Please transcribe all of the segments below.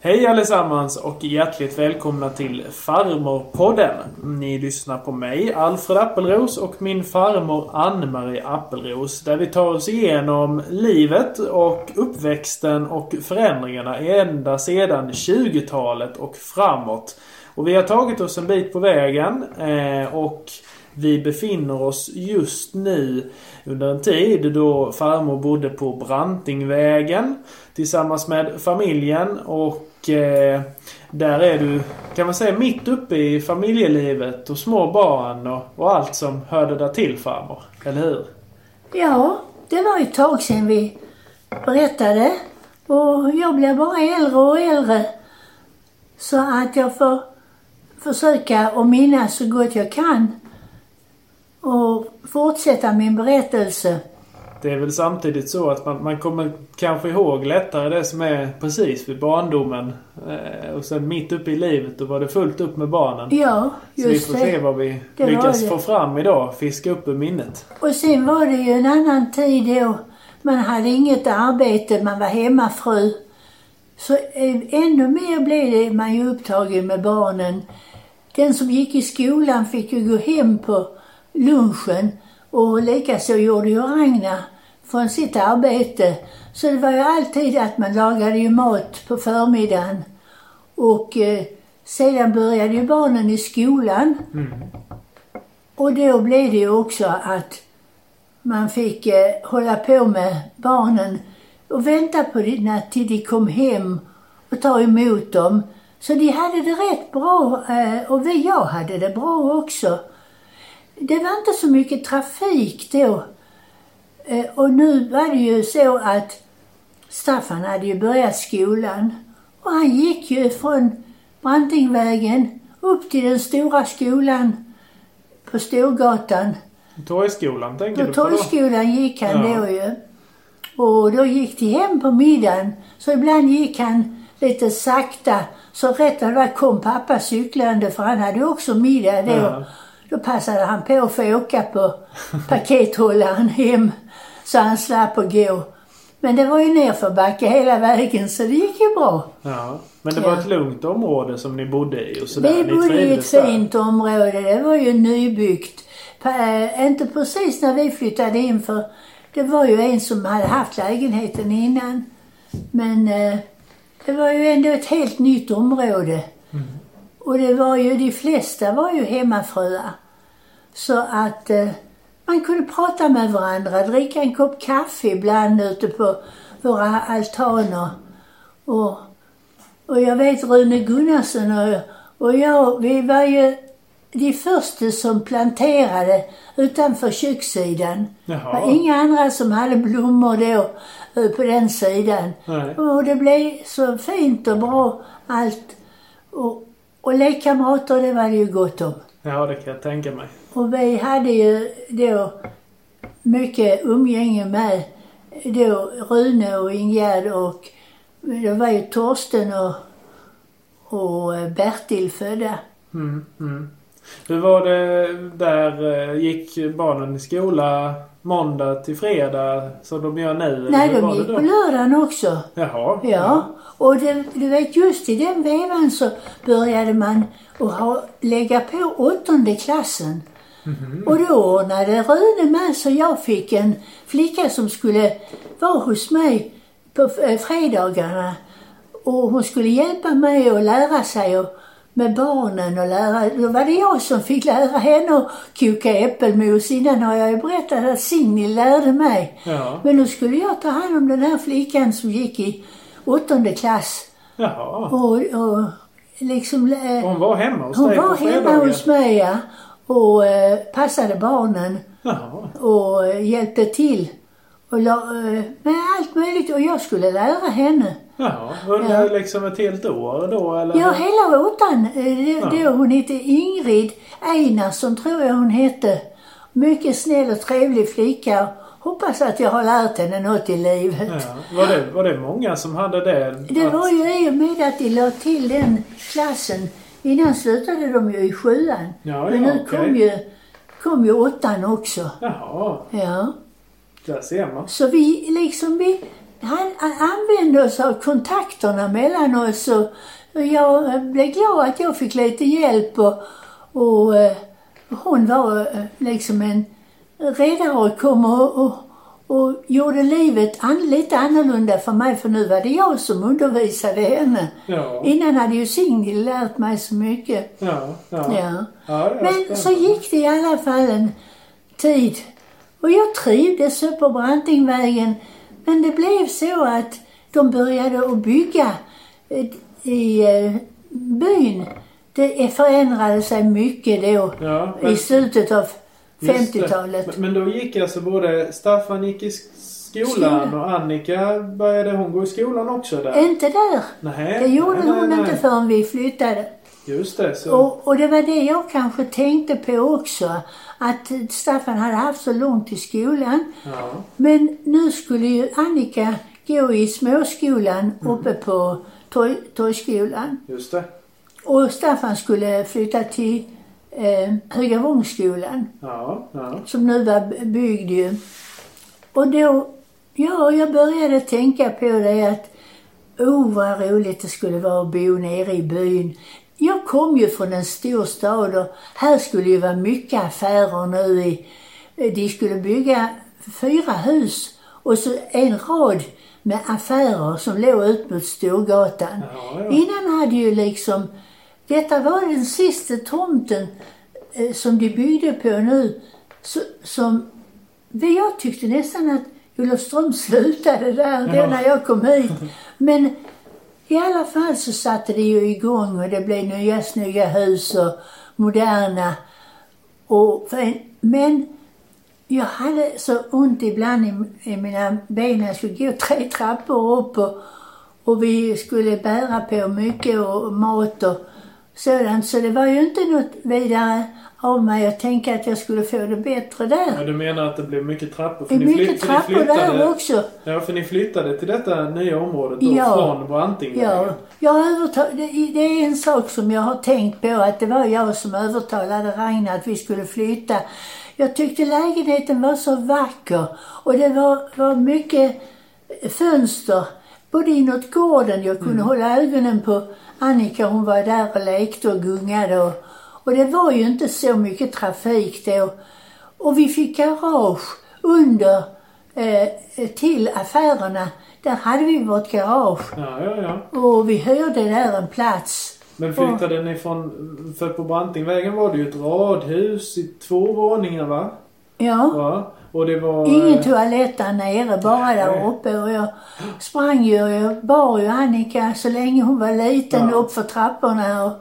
Hej allesammans och hjärtligt välkomna till Farmorpodden. Ni lyssnar på mig, Alfred Appelros och min farmor Ann-Marie Appelros. Där vi tar oss igenom livet och uppväxten och förändringarna ända sedan 20-talet och framåt. Och vi har tagit oss en bit på vägen eh, och vi befinner oss just nu under en tid då farmor bodde på Brantingvägen tillsammans med familjen och eh, där är du, kan man säga, mitt uppe i familjelivet och små barn och, och allt som hörde där till farmor. Eller hur? Ja, det var ju ett tag sedan vi berättade och jag blir bara äldre och äldre. Så att jag får försöka att minnas så gott jag kan och fortsätta min berättelse. Det är väl samtidigt så att man, man kommer kanske ihåg lättare det som är precis vid barndomen. Eh, och sen mitt uppe i livet då var det fullt upp med barnen. Ja, Så vi just får det. se vad vi Det lyckas det. få fram idag. Fiska upp ur minnet. Och sen var det ju en annan tid då. Man hade inget arbete, man var hemmafru. Så eh, ännu mer blev det man ju upptagen med barnen. Den som gick i skolan fick ju gå hem på lunchen och likaså gjorde ju Ragnar från sitt arbete. Så det var ju alltid att man lagade ju mat på förmiddagen. Och eh, sedan började ju barnen i skolan. Och då blev det ju också att man fick eh, hålla på med barnen och vänta på det när, till de kom hem och ta emot dem. Så de hade det rätt bra eh, och vi, jag hade det bra också. Det var inte så mycket trafik då. Eh, och nu var det ju så att Staffan hade ju börjat skolan och han gick ju från Brantingvägen upp till den stora skolan på Storgatan. Torgskolan tänker du på då? Torgskolan gick han Ja. då ju. Och då gick de hem på middagen. Så ibland gick han lite sakta. Så rätt vad det var kom pappa cyklande för han hade också middag då. Ja. Då passade han på att få åka på pakethållaren hem. Så han slapp att gå. Men det var ju nerförbacke hela vägen så det gick ju bra. Ja. Men det var Ja. ett lugnt område som ni bodde i och sådär. Vi bodde i ett där. fint område. Det var ju nybyggt. Eh, inte precis när vi flyttade in för det var ju en som hade haft lägenheten innan. Men eh, det var ju ändå ett helt nytt område. Och det var ju, de flesta var ju hemmafruar. Så att eh, man kunde prata med varandra, dricka en kopp kaffe ibland ute på våra altaner. Och och jag vet Rune Gunnarsson och, och jag, vi var ju de första som planterade utanför kökssidan. Det var inga andra som hade blommor då eh, på den sidan. Nej. Och det blev så fint och bra allt. Och, och lekkamrater, det var det ju gott om. Ja, det kan jag tänka mig. Och vi hade ju då mycket umgänge med då Rune och Ingegärd och det var ju Torsten och, och Bertil födda. Mm, mm. Hur var det där? Gick barnen i skola måndag till fredag som de gör nu? Nej, de gick på lördagen också. Jaha. Ja, och det, du vet just i den vevan så började man att ha, lägga på åttonde klassen. Och då ordnade Rune med så jag fick en flicka som skulle vara hos mig på eh, fredagarna. Och hon skulle hjälpa mig att lära sig och, med barnen och lära. Då var det jag som fick lära henne att koka äppelmos. Innan har jag ju berättat att Signil lärde mig. Ja. Men då skulle jag ta hand om den här flickan som gick i åttonde klass. Jaha. Och, och liksom... eh, Hon var hemma hos hon dig var på hemma hos mig ja, och eh, passade barnen Jaha. och eh, hjälpte till. Och la, eh, med allt möjligt. Och jag skulle lära henne. Jaha. Under liksom ett helt år då eller? Ja, hela åttan. eh, det- Ja. Hon hette Ingrid Einarsson tror jag hon hette. Mycket snäll och trevlig flicka. Hoppas att jag har lärt henne något i livet. Ja. Var, det, var det många som hade det? Det Att- var ju i och med att de la till den klassen. Innan slutade de ju i sjuan. Ja, Men ja, nu okej. kom, ju, kom ju åttan också. Jaha. Ja. Där ser man. Så vi liksom, vi, han, han använde oss av kontakterna mellan oss och, jag blev glad att jag fick lite hjälp och, och eh, hon var eh, liksom en redare och kom och, och, och gjorde livet an, lite annorlunda för mig för nu var det jag som undervisade henne. Ja. Innan hade ju Signhild lärt mig så mycket. Ja. Ja. Men så gick det i alla fall en tid. Och jag trivdes upp på Brantingvägen. Men det blev så att de började att bygga eh, i eh, byn. Det förändrade sig mycket då Ja, i men- slutet av Just det. 50-talet. Men, men då gick alltså både Staffan gick i skolan Skolan. och Annika började hon gå i skolan också där? Inte där. Nej. Det gjorde nej, hon nej, inte nej. förrän vi flyttade. Just det. Så. Och, och det var det jag kanske tänkte på också. Att Staffan hade haft så långt till skolan. Ja. Men nu skulle ju Annika gå i småskolan uppe på Torg, Torgskolan. Just det. Och Staffan skulle flytta till eh, Högavångsskolan Ja. Ja. som nu var byggd ju. Och då, ja, jag började tänka på det att oh vad roligt det skulle vara att bo nere i byn. Jag kom ju från en stor stad och här skulle ju vara mycket affärer nu i, de skulle bygga fyra hus och så en rad med affärer som låg ut mot Storgatan. Ja, ja. Innan hade ju liksom, detta var den sista tomten eh, som de byggde på nu, så, som, jag tyckte nästan att Olofström slutade där, Ja. när jag kom hit. Men i alla fall så satte det ju igång och det blev nya snygga hus och moderna. Och men jag hade så ont ibland i, i mina ben. Jag skulle gå tre trappor upp och, och vi skulle bära på mycket och mat och sådant. Så det var ju inte något vidare av mig att tänka att jag skulle få det bättre där. ja. Du menar att det blev mycket trappor? Det är fly- mycket trappor där också. Ja, för ni flyttade till detta nya området då Ja. från Brantingvägen? Ja, jag det, det är en sak som jag har tänkt på att det var jag som övertalade Ragnar att vi skulle flytta. Jag tyckte lägenheten var så vacker och det var, var mycket fönster. Både inåt gården, jag kunde hålla ögonen på Annika, hon var där och lekte och gungade och, och det var ju inte så mycket trafik då. Och vi fick garage under eh, till affärerna. Där hade vi vårt garage. Ja, ja, ja. Och vi hyrde där en plats. Men flyttade ni från... För på Brantingvägen var det ju ett radhus i två våningar va? Ja. Ja. Och det var... Ingen toalett där nere, bara där Nej. uppe. Och jag sprang ju och jag bar ju Annika så länge hon var liten Ja. upp för trapporna. Och,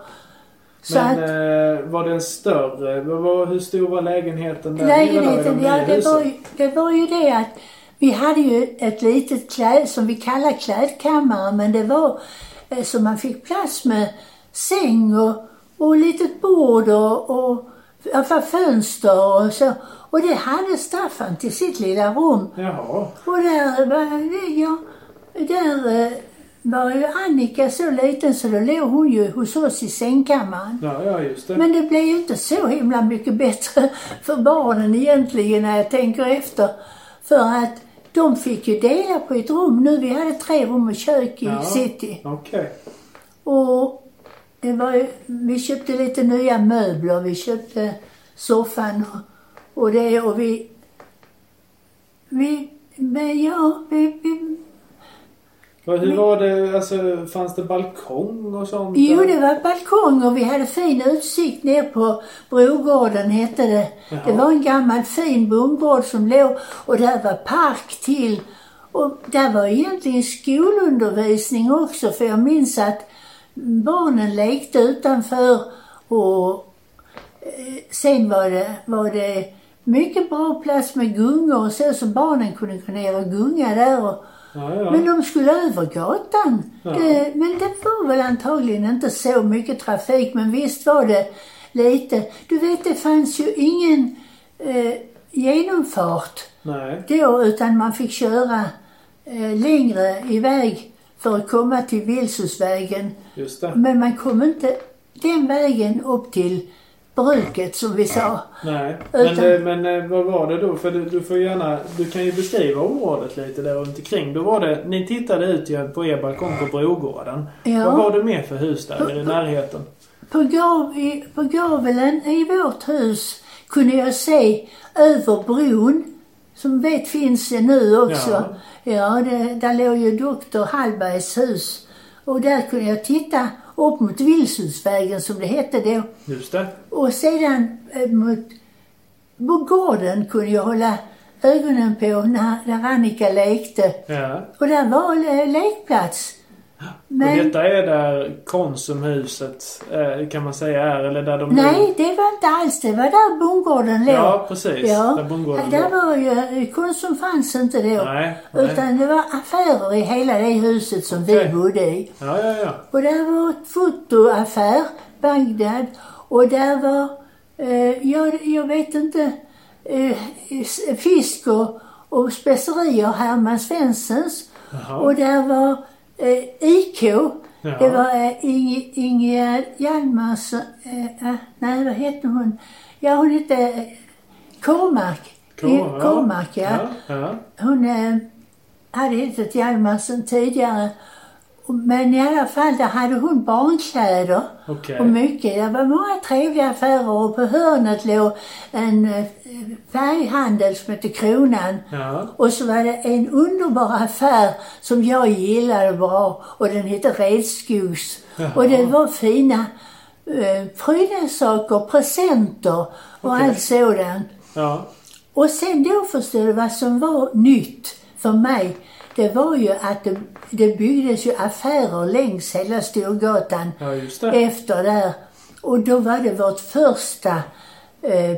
så Men att eh, var den större? Var, hur stor var lägenheten där lägenheten, ja det husen? var, ju, det var ju det att vi hade ju ett litet kläd, som vi kallar klädkammare, men det var eh, så man fick plats med säng och, och litet bord och, och för fönster och så. Och det hade Staffan till sitt lilla rum. Jaha. Och där ja, där eh, var ju Annika så liten så då låg hon ju hos oss i sängkammaren. Ja, ja just det. Men det blev ju inte så himla mycket bättre för barnen egentligen när jag tänker efter. För att de fick ju dela på ett rum nu. Vi hade tre rum och kök i Ja. city. Okej. Och det var ju, vi köpte lite nya möbler. Vi köpte soffan och, och det och vi... Vi, men ja, vi, vi Vad- Hur Men- var det, alltså fanns det balkong och sånt? Jo, det var balkong och vi hade fin utsikt ner på Brogården hette det. Jaha. Det var en gammal fin bondgård som låg och där var park till. Och där var egentligen skolundervisning också för jag minns att barnen lekte utanför och eh, sen var det, var det mycket bra plats med gungor och så, så barnen kunde gå ner och gunga där. Och, Ja, ja. men de skulle över gatan. Ja. Det, men det var väl antagligen inte så mycket trafik, men visst var det lite. Du vet, det fanns ju ingen eh, genomfart Nej. då, utan man fick köra eh, längre iväg för att komma till Vilshusvägen. Men man kom inte den vägen upp till bruket som vi sa. Nej. Utan- Men, eh, men eh, vad var det då? För du, du får gärna... Du kan ju beskriva området lite där runt omkring. Då var det... Ni tittade ut på er balkong på Brogården. Ja. Vad var det mer för hus där i närheten? På, gav, i- på gaveln i vårt hus kunde jag se över bron, som vet finns det nu också. Ja, det, där låg ju doktor Hallbergs hus. Och där kunde jag titta upp mot Vilshusvägen som det hette då. Just det. Och sedan eh, mot gården kunde jag hålla ögonen på när, när Annika lekte. Ja. Och där var eh, lekplats. Och Men detta är där Konsumhuset eh, kan man säga är, eller där de nej, det var inte alls det. var där bondgården låg. Ja, precis. Ja, Där bondgården där låg. var ju, Konsum fanns inte då. Nej, nej. Utan det var affärer i hela det huset som vi Okej. bodde i. Ja, ja, ja. Och där var ett fotoaffär, Bagdad. Och där var, eh, jag, jag vet inte, eh, fisk och, och specerier, Herman Svenssons. Jaha. Och där var eh, IK. Ja. Det var eh, Inge, Inge Hjalmars, eh, eh, nej vad hette hon? Ja hon hette eh, Kormark. Kor- Kormark ja. ja. Hon eh, hade hetat Hjalmarsen tidigare. Men i alla fall, där hade hon barnkläder Okej. och mycket. Det var många trevliga affärer och på hörnet låg en eh, färghandel som hette Kronan. Ja. Och så var det en underbar affär som jag gillade bra och den hette Redskogs. Jaha. Och det var fina eh, prydnadssaker, presenter och Okej. allt sådant. Ja. Och sen då förstår du vad som var nytt för mig. Det var ju att det, det byggdes ju affärer längs hela Storgatan Ja, efter där. Och då var det vårt första, eh,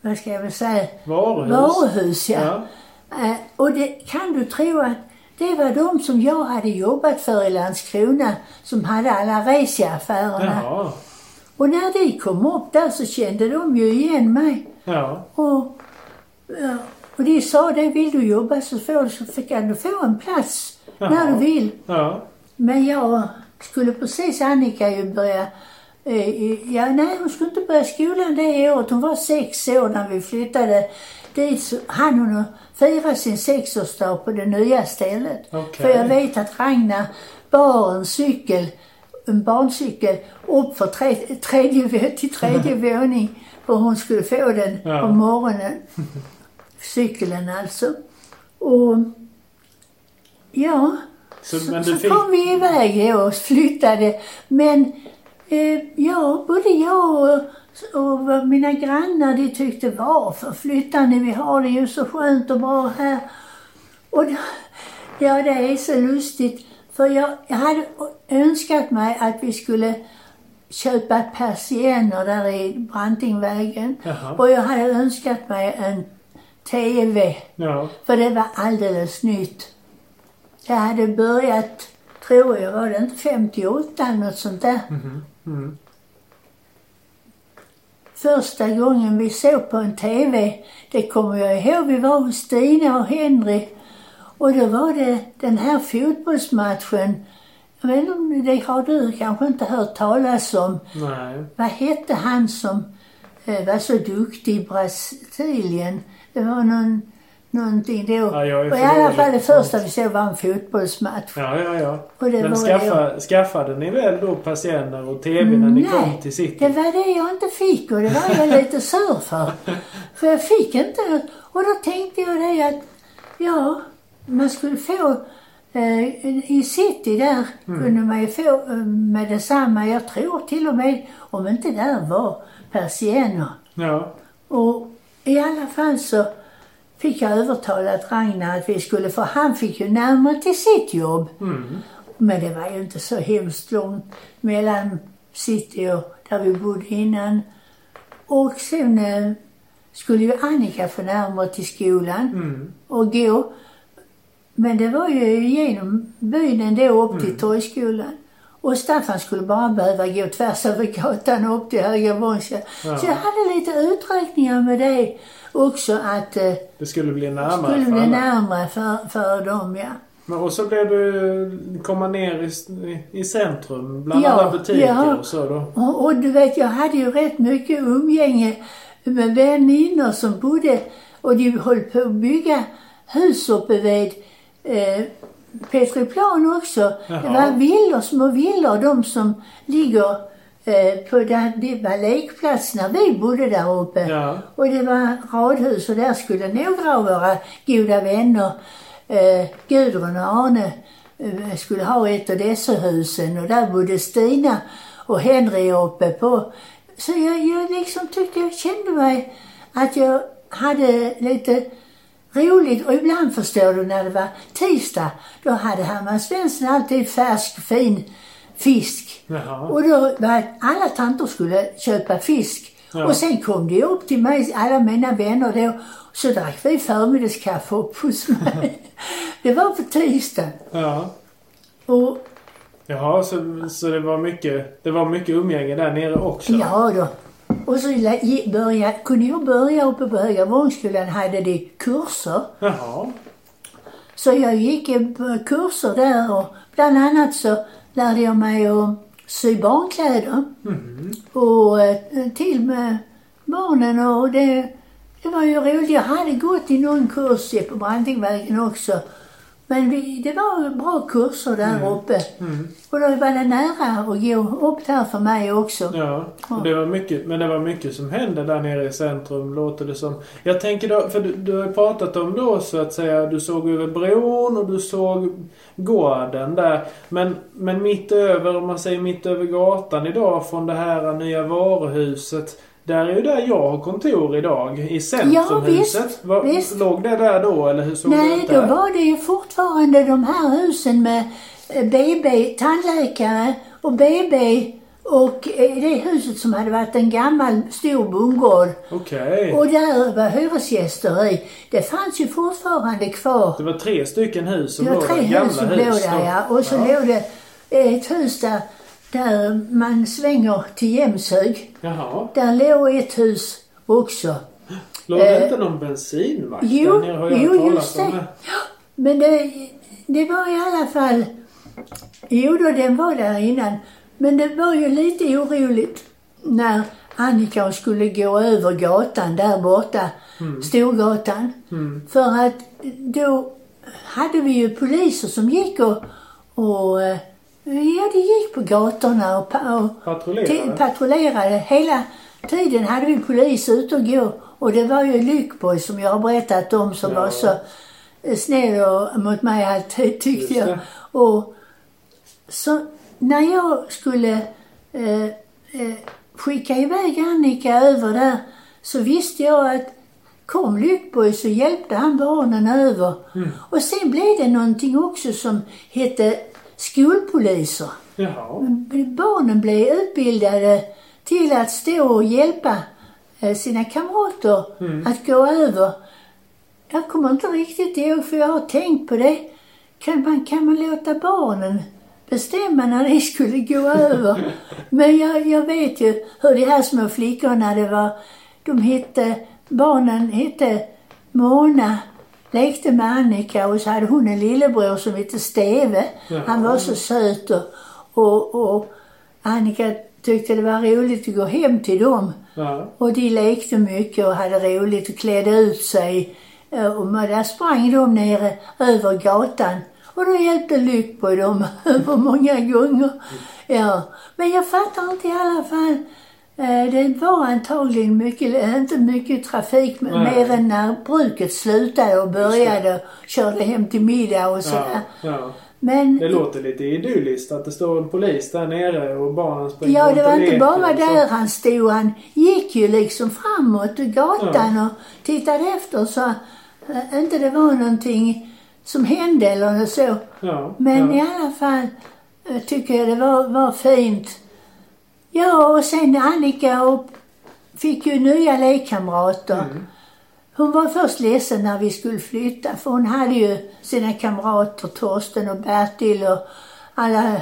vad ska jag väl säga, Varuhus. varuhus. Ja. Ja. Eh, och det kan du tro att det var de som jag hade jobbat för i Landskrona som hade alla Resia-affärerna. Och när de kom upp där så kände de ju igen mig. Ja. Och, ja, och de sa det, vill du jobba så, får, så kan du få en plats när Jaha. du vill. Ja. Men jag skulle precis, Annika ju börja, eh, ja nej hon skulle inte börja skolan det året. Hon var sex år när vi flyttade dit. Så hann hon fira sin sexårsdag på det nya stället. Okej. För jag vet att Ragnar bar en cykel, en barncykel, upp för tre, tredje, till tredje våning. För hon skulle få den Ja. på morgonen. Cykeln alltså. Och ja, Så, så, så fick... kom vi iväg och flyttade. Men eh, ja, både jag och, och mina grannar de tyckte varför flyttar ni? Vi har det ju så skönt och bra här. Och då, ja, det är så lustigt. För jag, jag hade önskat mig att vi skulle köpa persienner där i Brantingvägen. Jaha. Och jag hade önskat mig en TV. Ja. För det var alldeles nytt. Jag hade börjat, tror jag, var det inte 58 eller något sånt där. Mm. Första gången vi såg på en TV, det kommer jag ihåg, vi var hos Stina och Henry. Och då var det den här fotbollsmatchen. Jag vet inte det har du kanske inte hört talas om. Nej. Vad hette han som eh, var så duktig i Brasilien? Det var någon, någonting då. Ja, jag och i alla fall det första vi såg var en fotbollsmatch. Ja, ja, ja. Men skaffa, skaffade ni väl då persienner och TV när ni Nej, kom till city? det var det jag inte fick och det var jag lite sur för. För jag fick inte något. Och då tänkte jag det att, ja, man skulle få eh, i city där kunde man ju få eh, med detsamma. Jag tror till och med, om inte där var persienner. Ja. Och i alla fall så fick jag övertalat Ragnar att vi skulle, för han fick ju närmare till sitt jobb. Mm. Men det var ju inte så hemskt långt mellan city och där vi bodde innan. Och sen eh, skulle ju Annika få närmare till skolan Mm. och gå. Men det var ju genom byn ändå upp till Torgskolan. Och Staffan skulle bara behöva gå tvärs över gatan upp till Höga Vångska. Ja. Så jag hade lite uträkningar med det också att eh, Det skulle bli närmare skulle för bli alla. närmare för, för dem, ja. Men och så blev du komma ner i, i centrum bland Ja, alla butiker ja. och så då? Och, och du vet, jag hade ju rätt mycket umgänge med väninnor som bodde och de höll på att bygga hus uppe vid eh, Petriplan också. Jaha. Det var villor, små villor, de som ligger eh, på där det var lekplats när vi bodde där uppe. Ja. Och det var radhus och där skulle några av våra goda vänner, eh, Gudrun och Arne, eh, skulle ha ett av dessa husen och där bodde Stina och Henry uppe på. Så jag, jag liksom tyckte, jag kände mig att jag hade lite roligt och ibland förstår du när det var tisdag, då hade Herman Svensson alltid färsk fin fisk. Jaha. Och då var alla tanter skulle köpa fisk. Ja. Och sen kom de upp till mig, alla mina vänner då. Så drack vi förmiddagskaffe upp hos mig. det var på tisdag. Ja. Och Jaha, så, så det var mycket, det var mycket umgänge där nere också? ja då. Och så börja, kunde jag börja uppe på Höga hade de kurser. Jaha. Så jag gick på kurser där och bland annat så lärde jag mig att sy barnkläder. Och eh, till med barnen och det, det var ju roligt. Jag hade gått i någon kurs på Brantingvägen också. Men vi, det var bra kurser där uppe. Och då var det nära att gå upp där för mig också. Ja, och det var mycket, men det var mycket som hände där nere i centrum låter det som. Jag tänker då, för du, du har ju pratat om då så att säga, du såg över bron och du såg gården där. Men, men mitt över, om man säger mitt över gatan idag från det här nya varuhuset. Där är ju där jag har kontor idag, i centrumhuset. visst, Var, visst. Låg det där då eller hur såg det Nej, ut då där? var det ju fortfarande de här husen med eh, BB, tandläkare och BB och eh, det huset som hade varit en gammal stor bondgård. Okej. Och där var hyresgäster i. Det fanns ju fortfarande kvar. Det var tre stycken hus som Det var låg där, tre gamla hus som låg hus där då. ja. Och så låg det ett hus där, där man svänger till Jämshög. Jaha. Där låg ett hus också. Låg det Eh, inte någon bensinmack Jo, där nere har jag jo just om det. Men det, det var i alla fall... Jo då, den var där innan. Men det var ju lite oroligt när Annika skulle gå över gatan där borta, Storgatan. För att då hade vi ju poliser som gick och, och eh, ja, de gick på gatorna och, pa- och Patrullerade? Patrullerade. Hela tiden hade vi polis ute och gå. Och det var ju Lyckborg som jag har berättat om som Ja. var så eh, snäll och, mot mig alltid tyckte jag. Och så när jag skulle eh, eh, skicka iväg Annika över där så visste jag att kom Lyckborg så hjälpte han barnen över. Mm. Och sen blev det någonting också som hette skolpoliser. Jaha. Barnen blev utbildade till att stå och hjälpa eh, sina kamrater att gå över. Jag kommer inte riktigt ihåg för jag har tänkt på det. Kan man, kan man låta barnen bestämma när de skulle gå över? Men jag, jag vet ju hur de här små flickorna det var. De hette, barnen hette Mona, lekte med Annika och så hade hon en lillebror som hette Steve. Han var så söt och, och, och Annika tyckte det var roligt att gå hem till dem. Ja. Och de lekte mycket och hade roligt och klädde ut sig. Eh, Och där sprang de nere över gatan. Och då hjälpte Lyckborg dem över många gånger. Ja. Men jag fattar inte i alla fall. Eh, Det var antagligen mycket, eh, inte mycket trafik Nej. mer än när bruket slutade och började och körde hem till middag och Ja, sådär. ja. Men Det låter lite idylliskt att det står en polis där nere och barnen springer Ja, det var inte bara så. där han stod. Han gick ju liksom framåt i gatan och tittade efter så äh, inte det var någonting som hände eller så. Ja, Men ja. i alla fall tycker jag det var, var fint. Ja, och sen Annika och fick ju nya lekkamrater. Mm. Hon var först ledsen när vi skulle flytta för hon hade ju sina kamrater Torsten och Bertil och alla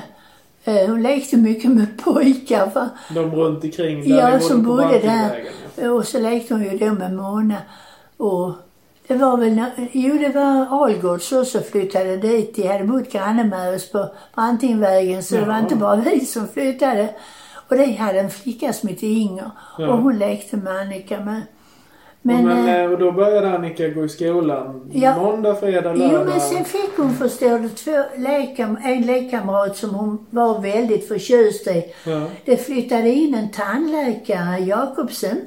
eh, hon lekte mycket med pojkar. För, De runt omkring där ja, som bodde där. Ja. Och så lekte hon ju då med Mona. Och Det var väl, jo det var Algots också flyttade dit. De hade bott granne med oss på Brantingvägen så det var inte bara vi som flyttade. Och de hade en flicka som hette Inger Ja. och hon lekte med Annika med. Men, Men, men, eh, eh, och då började Annika gå i skolan Ja. måndag, fredag, lördag? Jo, men sen fick hon förstår du två lekam, en lekkamrat som hon var väldigt förtjust i. Ja. Det flyttade in en tandläkare, Jakobsen,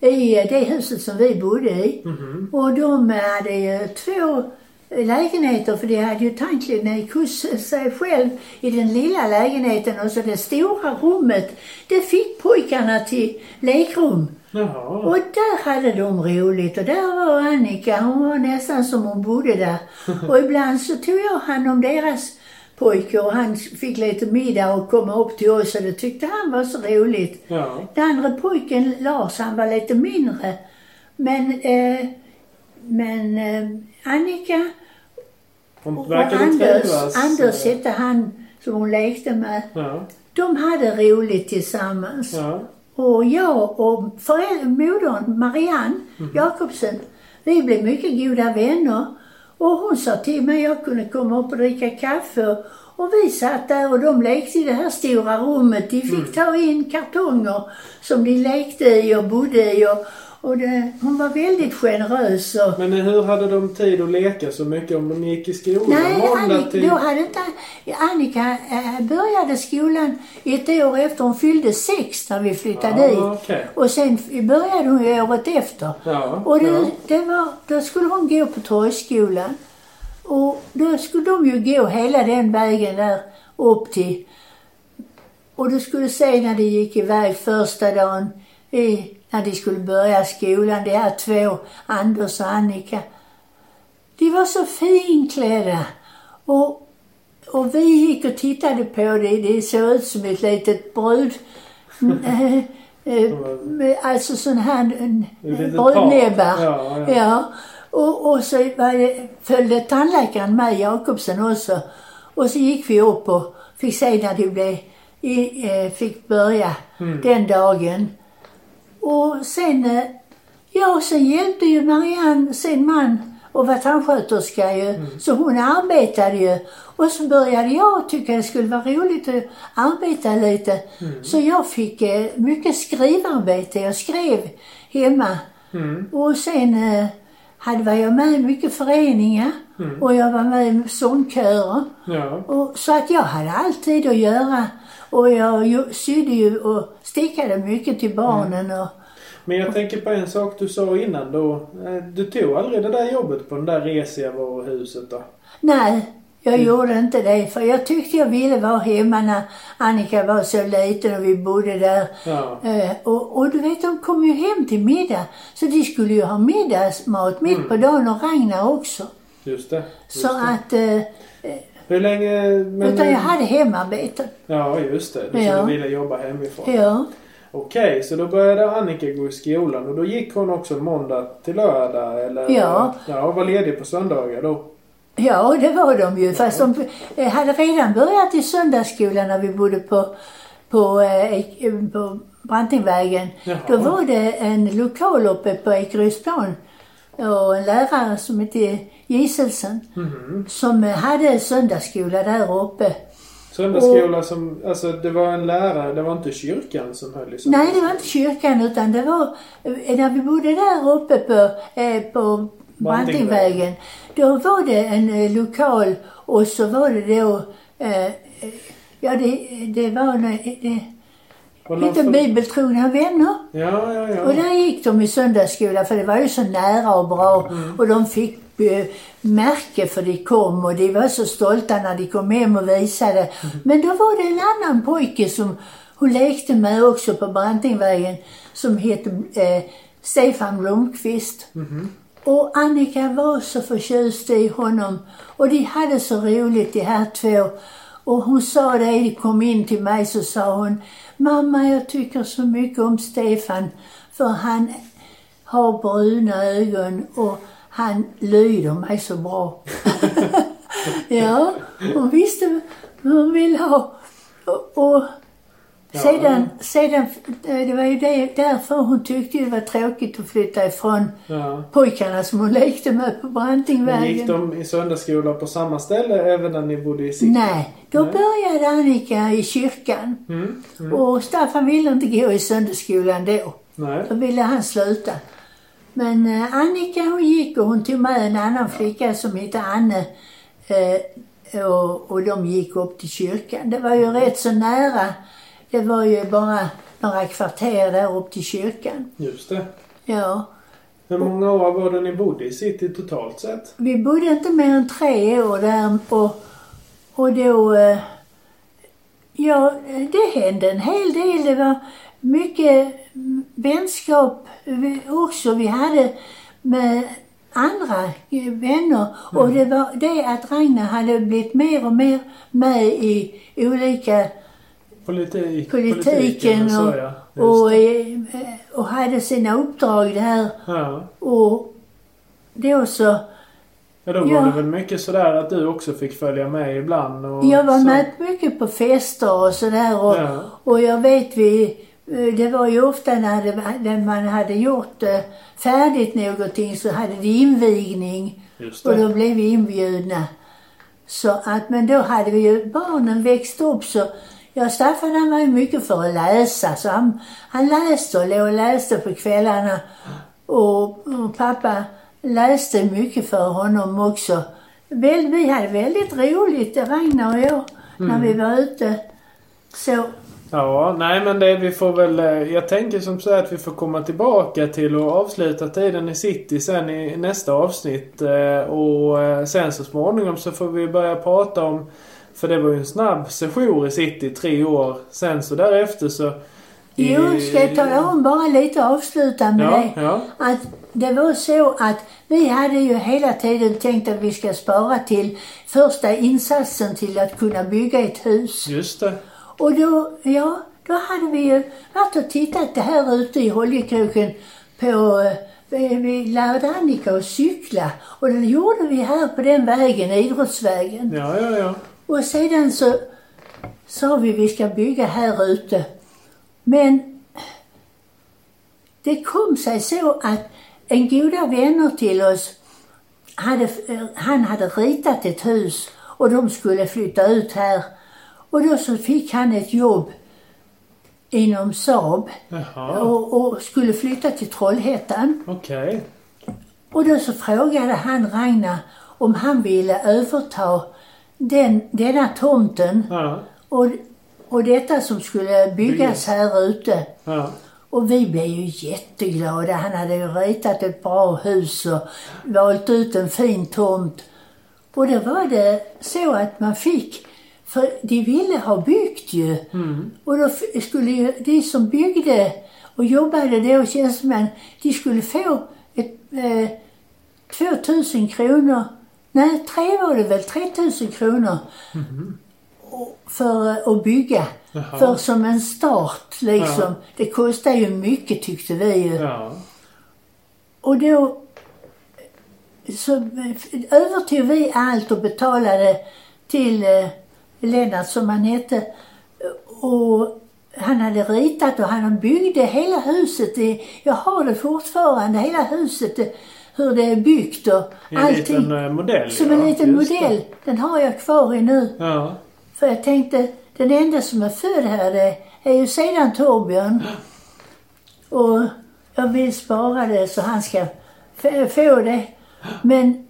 i eh, det huset som vi bodde i. Mhm. Och de hade ju två lägenheter för de hade ju tandklinik hos sig själv i den lilla lägenheten och så det stora rummet, det fick pojkarna till lekrum. Jaha. Och där hade de roligt och där var Annika, hon var nästan som hon bodde där. Och ibland så tog jag hand om deras pojke och han fick lite middag och komma upp till oss och det tyckte han var så roligt. Ja. Den andra pojken, Lars, han var lite mindre. Men, eh, men eh, Annika Hon och Anders, Anders hette han som hon lekte med. Ja. De hade roligt tillsammans. Ja. Och jag och föräldrar, modern Marianne Mhm. Jakobsen, vi blev mycket goda vänner. Och hon sa till mig att jag kunde komma upp och dricka kaffe. Och vi satt där och de lekte i det här stora rummet. De fick Mm. ta in kartonger som de lekte i och bodde i. Och, och det, hon var väldigt generös. Och, Men hur hade de tid att leka så mycket om de gick i skolan? Nej, Annika, till... då hade inte, Annika eh, började skolan ett år efter. Hon fyllde sex när vi flyttade Ja, dit. okej. Och sen började hon ju året efter. Ja, Och det, ja. det var, då skulle hon gå på Torgskolan. Och då skulle de ju gå hela den vägen där upp till... Och du skulle se när de gick iväg första dagen, i, när de skulle börja skolan, de här två, Anders och Annika. De var så finklädda. Och, och vi gick och tittade på det. Det såg ut som ett litet brud... eh, eh, med- alltså sån här brudnäbbar. Ja, ja. ja. Och, och så det, följde tandläkaren med, Jakobsen också. Och så gick vi upp och fick se när de blev, i, eh, fick börja Mm. den dagen. Och sen, eh, ja, sen hjälpte ju Marianne sin man och var tandsköterska ju. Mm. Så hon arbetade ju. Och så började jag tycka det skulle vara roligt att arbeta lite. Mm. Så jag fick eh, mycket skrivarbete. Jag skrev hemma. Mm. Och sen eh, hade, var jag med i mycket föreningar. Mm. Och jag var med i sångkörer. Ja. Och, så att jag hade alltid att göra. Och jag sydde ju och stickade mycket till barnen. Och, Men jag tänker på en sak du sa innan då. Eh, Du tog aldrig det där jobbet på den där resiga varuhuset då? nej, jag Mm. gjorde inte det. För jag tyckte jag ville vara hemma när Annika var så liten och vi bodde där. Ja. Eh, och, och du vet, de kom ju hem till middag. Så de skulle ju ha middagsmat mitt Mm. på dagen och Ragnar också. Just det. Just Så det. att, eh, Hur länge... Men, utan jag hade hemarbete. Ja, just det. Du Ja. vilja jobba hemifrån. Ja. Okej, så då började Annika gå i skolan och då gick hon också måndag till lördag eller? Ja. Ja, och var ledig på söndagar då? Ja, det var de ju. Fast de hade redan börjat i söndagsskolan när vi bodde på, på, eh, på Brantingvägen. Jaha. Då var det en lokal uppe på Ekerydsplan och en lärare som hette Giselsen Mhm. som eh, hade söndagsskola där uppe. Söndagsskola som, alltså det var en lärare, det var inte kyrkan som höll i Nej, det var inte kyrkan utan det var eh, när vi bodde där uppe på, eh, på Brantingvägen. Då var det en eh, lokal och så var det då, eh, ja det, det var en, det, lite för- bibeltrogna vänner. Ja, ja, ja. Och där gick de i söndagsskola för det var ju så nära och bra. Och de fick eh, märke för de kom och de var så stolta när de kom hem och visade. Men då var det en annan pojke som hon lekte med också på Brantingvägen som hette eh, Stefan Blomqvist. Och Annika var så förtjust i honom och de hade så roligt de här två. Och hon sa det, de kom in till mig så sa hon Mamma jag tycker så mycket om Stefan för han har bruna ögon och han lyder mig så bra. ja, hon visste vad hon ville ha. Och, och sedan, sedan, eh, det var ju det, därför hon tyckte det var tråkigt att flytta ifrån Ja. pojkarna som hon lekte med på Men Brantingvägen. gick de i söndagsskola på samma ställe även när ni bodde i city? Nej, då Nej. började Annika i kyrkan. Mm. Mm. Och Staffan ville inte gå i söndagsskolan då. Nej. Då ville han sluta. Men eh, Annika hon gick och hon tog med en annan flicka som hette Anne. Eh, och, och de gick upp till kyrkan. Det var ju rätt så nära. Det var ju bara några kvarter där upp till kyrkan. Just det. Ja. Hur många år var det ni bodde i city totalt sett? Vi bodde inte mer än tre år där och, och då... eh, Ja, det hände en hel del. Det var mycket mm, vänskap också vi hade med andra vänner. Och det var det att Ragnar hade blivit mer och mer med i olika Politik, politiken och så ja. Och, eh, och hade sina uppdrag där. Ja. Och då så Ja, då var Ja. det väl mycket sådär att du också fick följa med ibland och Jag var så. med mycket på fester och sådär och, Ja. och jag vet vi, eh, det var ju ofta när, det, när man hade gjort eh, färdigt någonting så hade vi invigning och då blev vi inbjudna. Så att, men då hade vi ju barnen växt upp så Ja, Staffan han var ju mycket för att läsa så han, han läste och låg och läste på kvällarna. Och, och pappa läste mycket för honom också. Vi hade väldigt roligt, Ragnar och jag, när vi var ute. Så, Ja, nej men det vi får väl... eh, Jag tänker som så att vi får komma tillbaka till att avsluta tiden i city sen i nästa avsnitt. eh, Och eh, sen så småningom så får vi börja prata om... För det var ju en snabb session i city, tre år. Sen så därefter så... i- jo, ska jag tala om bara lite avsluta med Ja, det? ja. Att det var så att vi hade ju hela tiden tänkt att vi ska spara till första insatsen till att kunna bygga ett hus. Just det. Och då, ja, då hade vi ju varit och tittat det här ute i Holjekroken på, eh, vi lärde Annika att cykla och det gjorde vi här på den vägen, idrottsvägen. Ja, ja, ja. Och sedan så sa vi vi ska bygga här ute. Men det kom sig så att en goda vänner till oss, hade, han hade ritat ett hus och de skulle flytta ut här. Och då så fick han ett jobb inom Saab och, och skulle flytta till Trollhättan. Okej. Och då så frågade han Ragnar om han ville överta den, denna tomten Ja. och, och detta som skulle byggas Byggas. här ute. Ja. Och vi blev ju jätteglada. Han hade ju ritat ett bra hus och valt ut en fin tomt. Och då var det så att man fick, för de ville ha byggt ju. Och då skulle ju de som byggde och jobbade då, tjänstemän, de skulle få ett, eh, 2000 kronor, nej tre var det väl, 3000 kronor och- för eh, att bygga. Jaha. För som en start liksom. Ja. Det kostar ju mycket tyckte vi ju. Ja. Och då så eh, övertog vi allt och betalade till eh, Lennart som han hette. Och han hade ritat och han byggde hela huset. Jag har det fortfarande, hela huset. Hur det är byggt och en allting. liten eh, modell. Som ja. en liten Just det. modell. Den har jag kvar i nu. Ja. För jag tänkte, den enda som är född här det är ju sedan Torbjörn. Och jag vill spara det så han ska få det. Men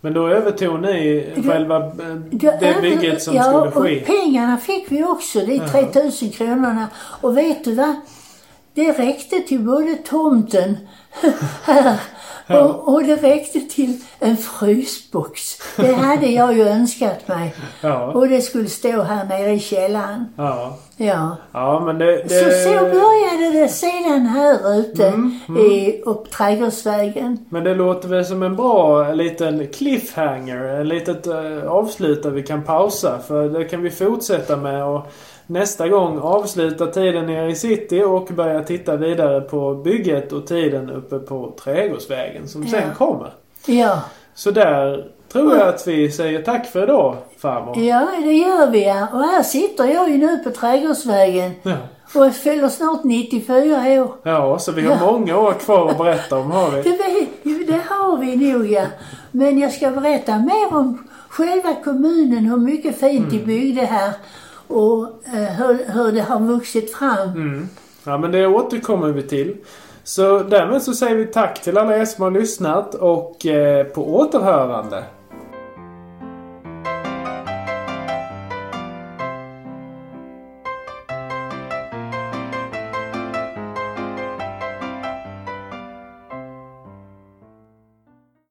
Men då övertog ni själva eh, det över- bygget som ja, skulle ske? och pengarna fick vi också, de Jaha. 3000 kronorna. Och vet du vad? Det räckte till både tomten här Ja. och, och det räckte till en frysbox. Det hade jag ju önskat mig. Ja. Och det skulle stå här nere i källaren. Ja. Ja. Ja, men det... det... Så så började det sedan här ute Mm, i upp Trädgårdsvägen. Men det låter väl som en bra liten cliffhanger. En litet uh, avslut där vi kan pausa. För det kan vi fortsätta med och nästa gång avsluta tiden nere i city och börja titta vidare på bygget och tiden uppe på Trädgårdsvägen som sen Ja. kommer. Ja. Så där tror jag att vi säger tack för idag, farmor. Ja, det gör vi ja. Och här sitter jag ju nu på Trädgårdsvägen Ja. och fyller snart 94 år. Ja, så vi har Ja. många år kvar att berätta om, har Det, vi. vet, ju, det har vi nog ja. Men jag ska berätta mer om själva kommunen, hur mycket fint de byggde här och eh, hur, hur det har vuxit fram. Mm. Ja, men det återkommer vi till. Så därmed så säger vi tack till alla er som har lyssnat och eh, på återhörande.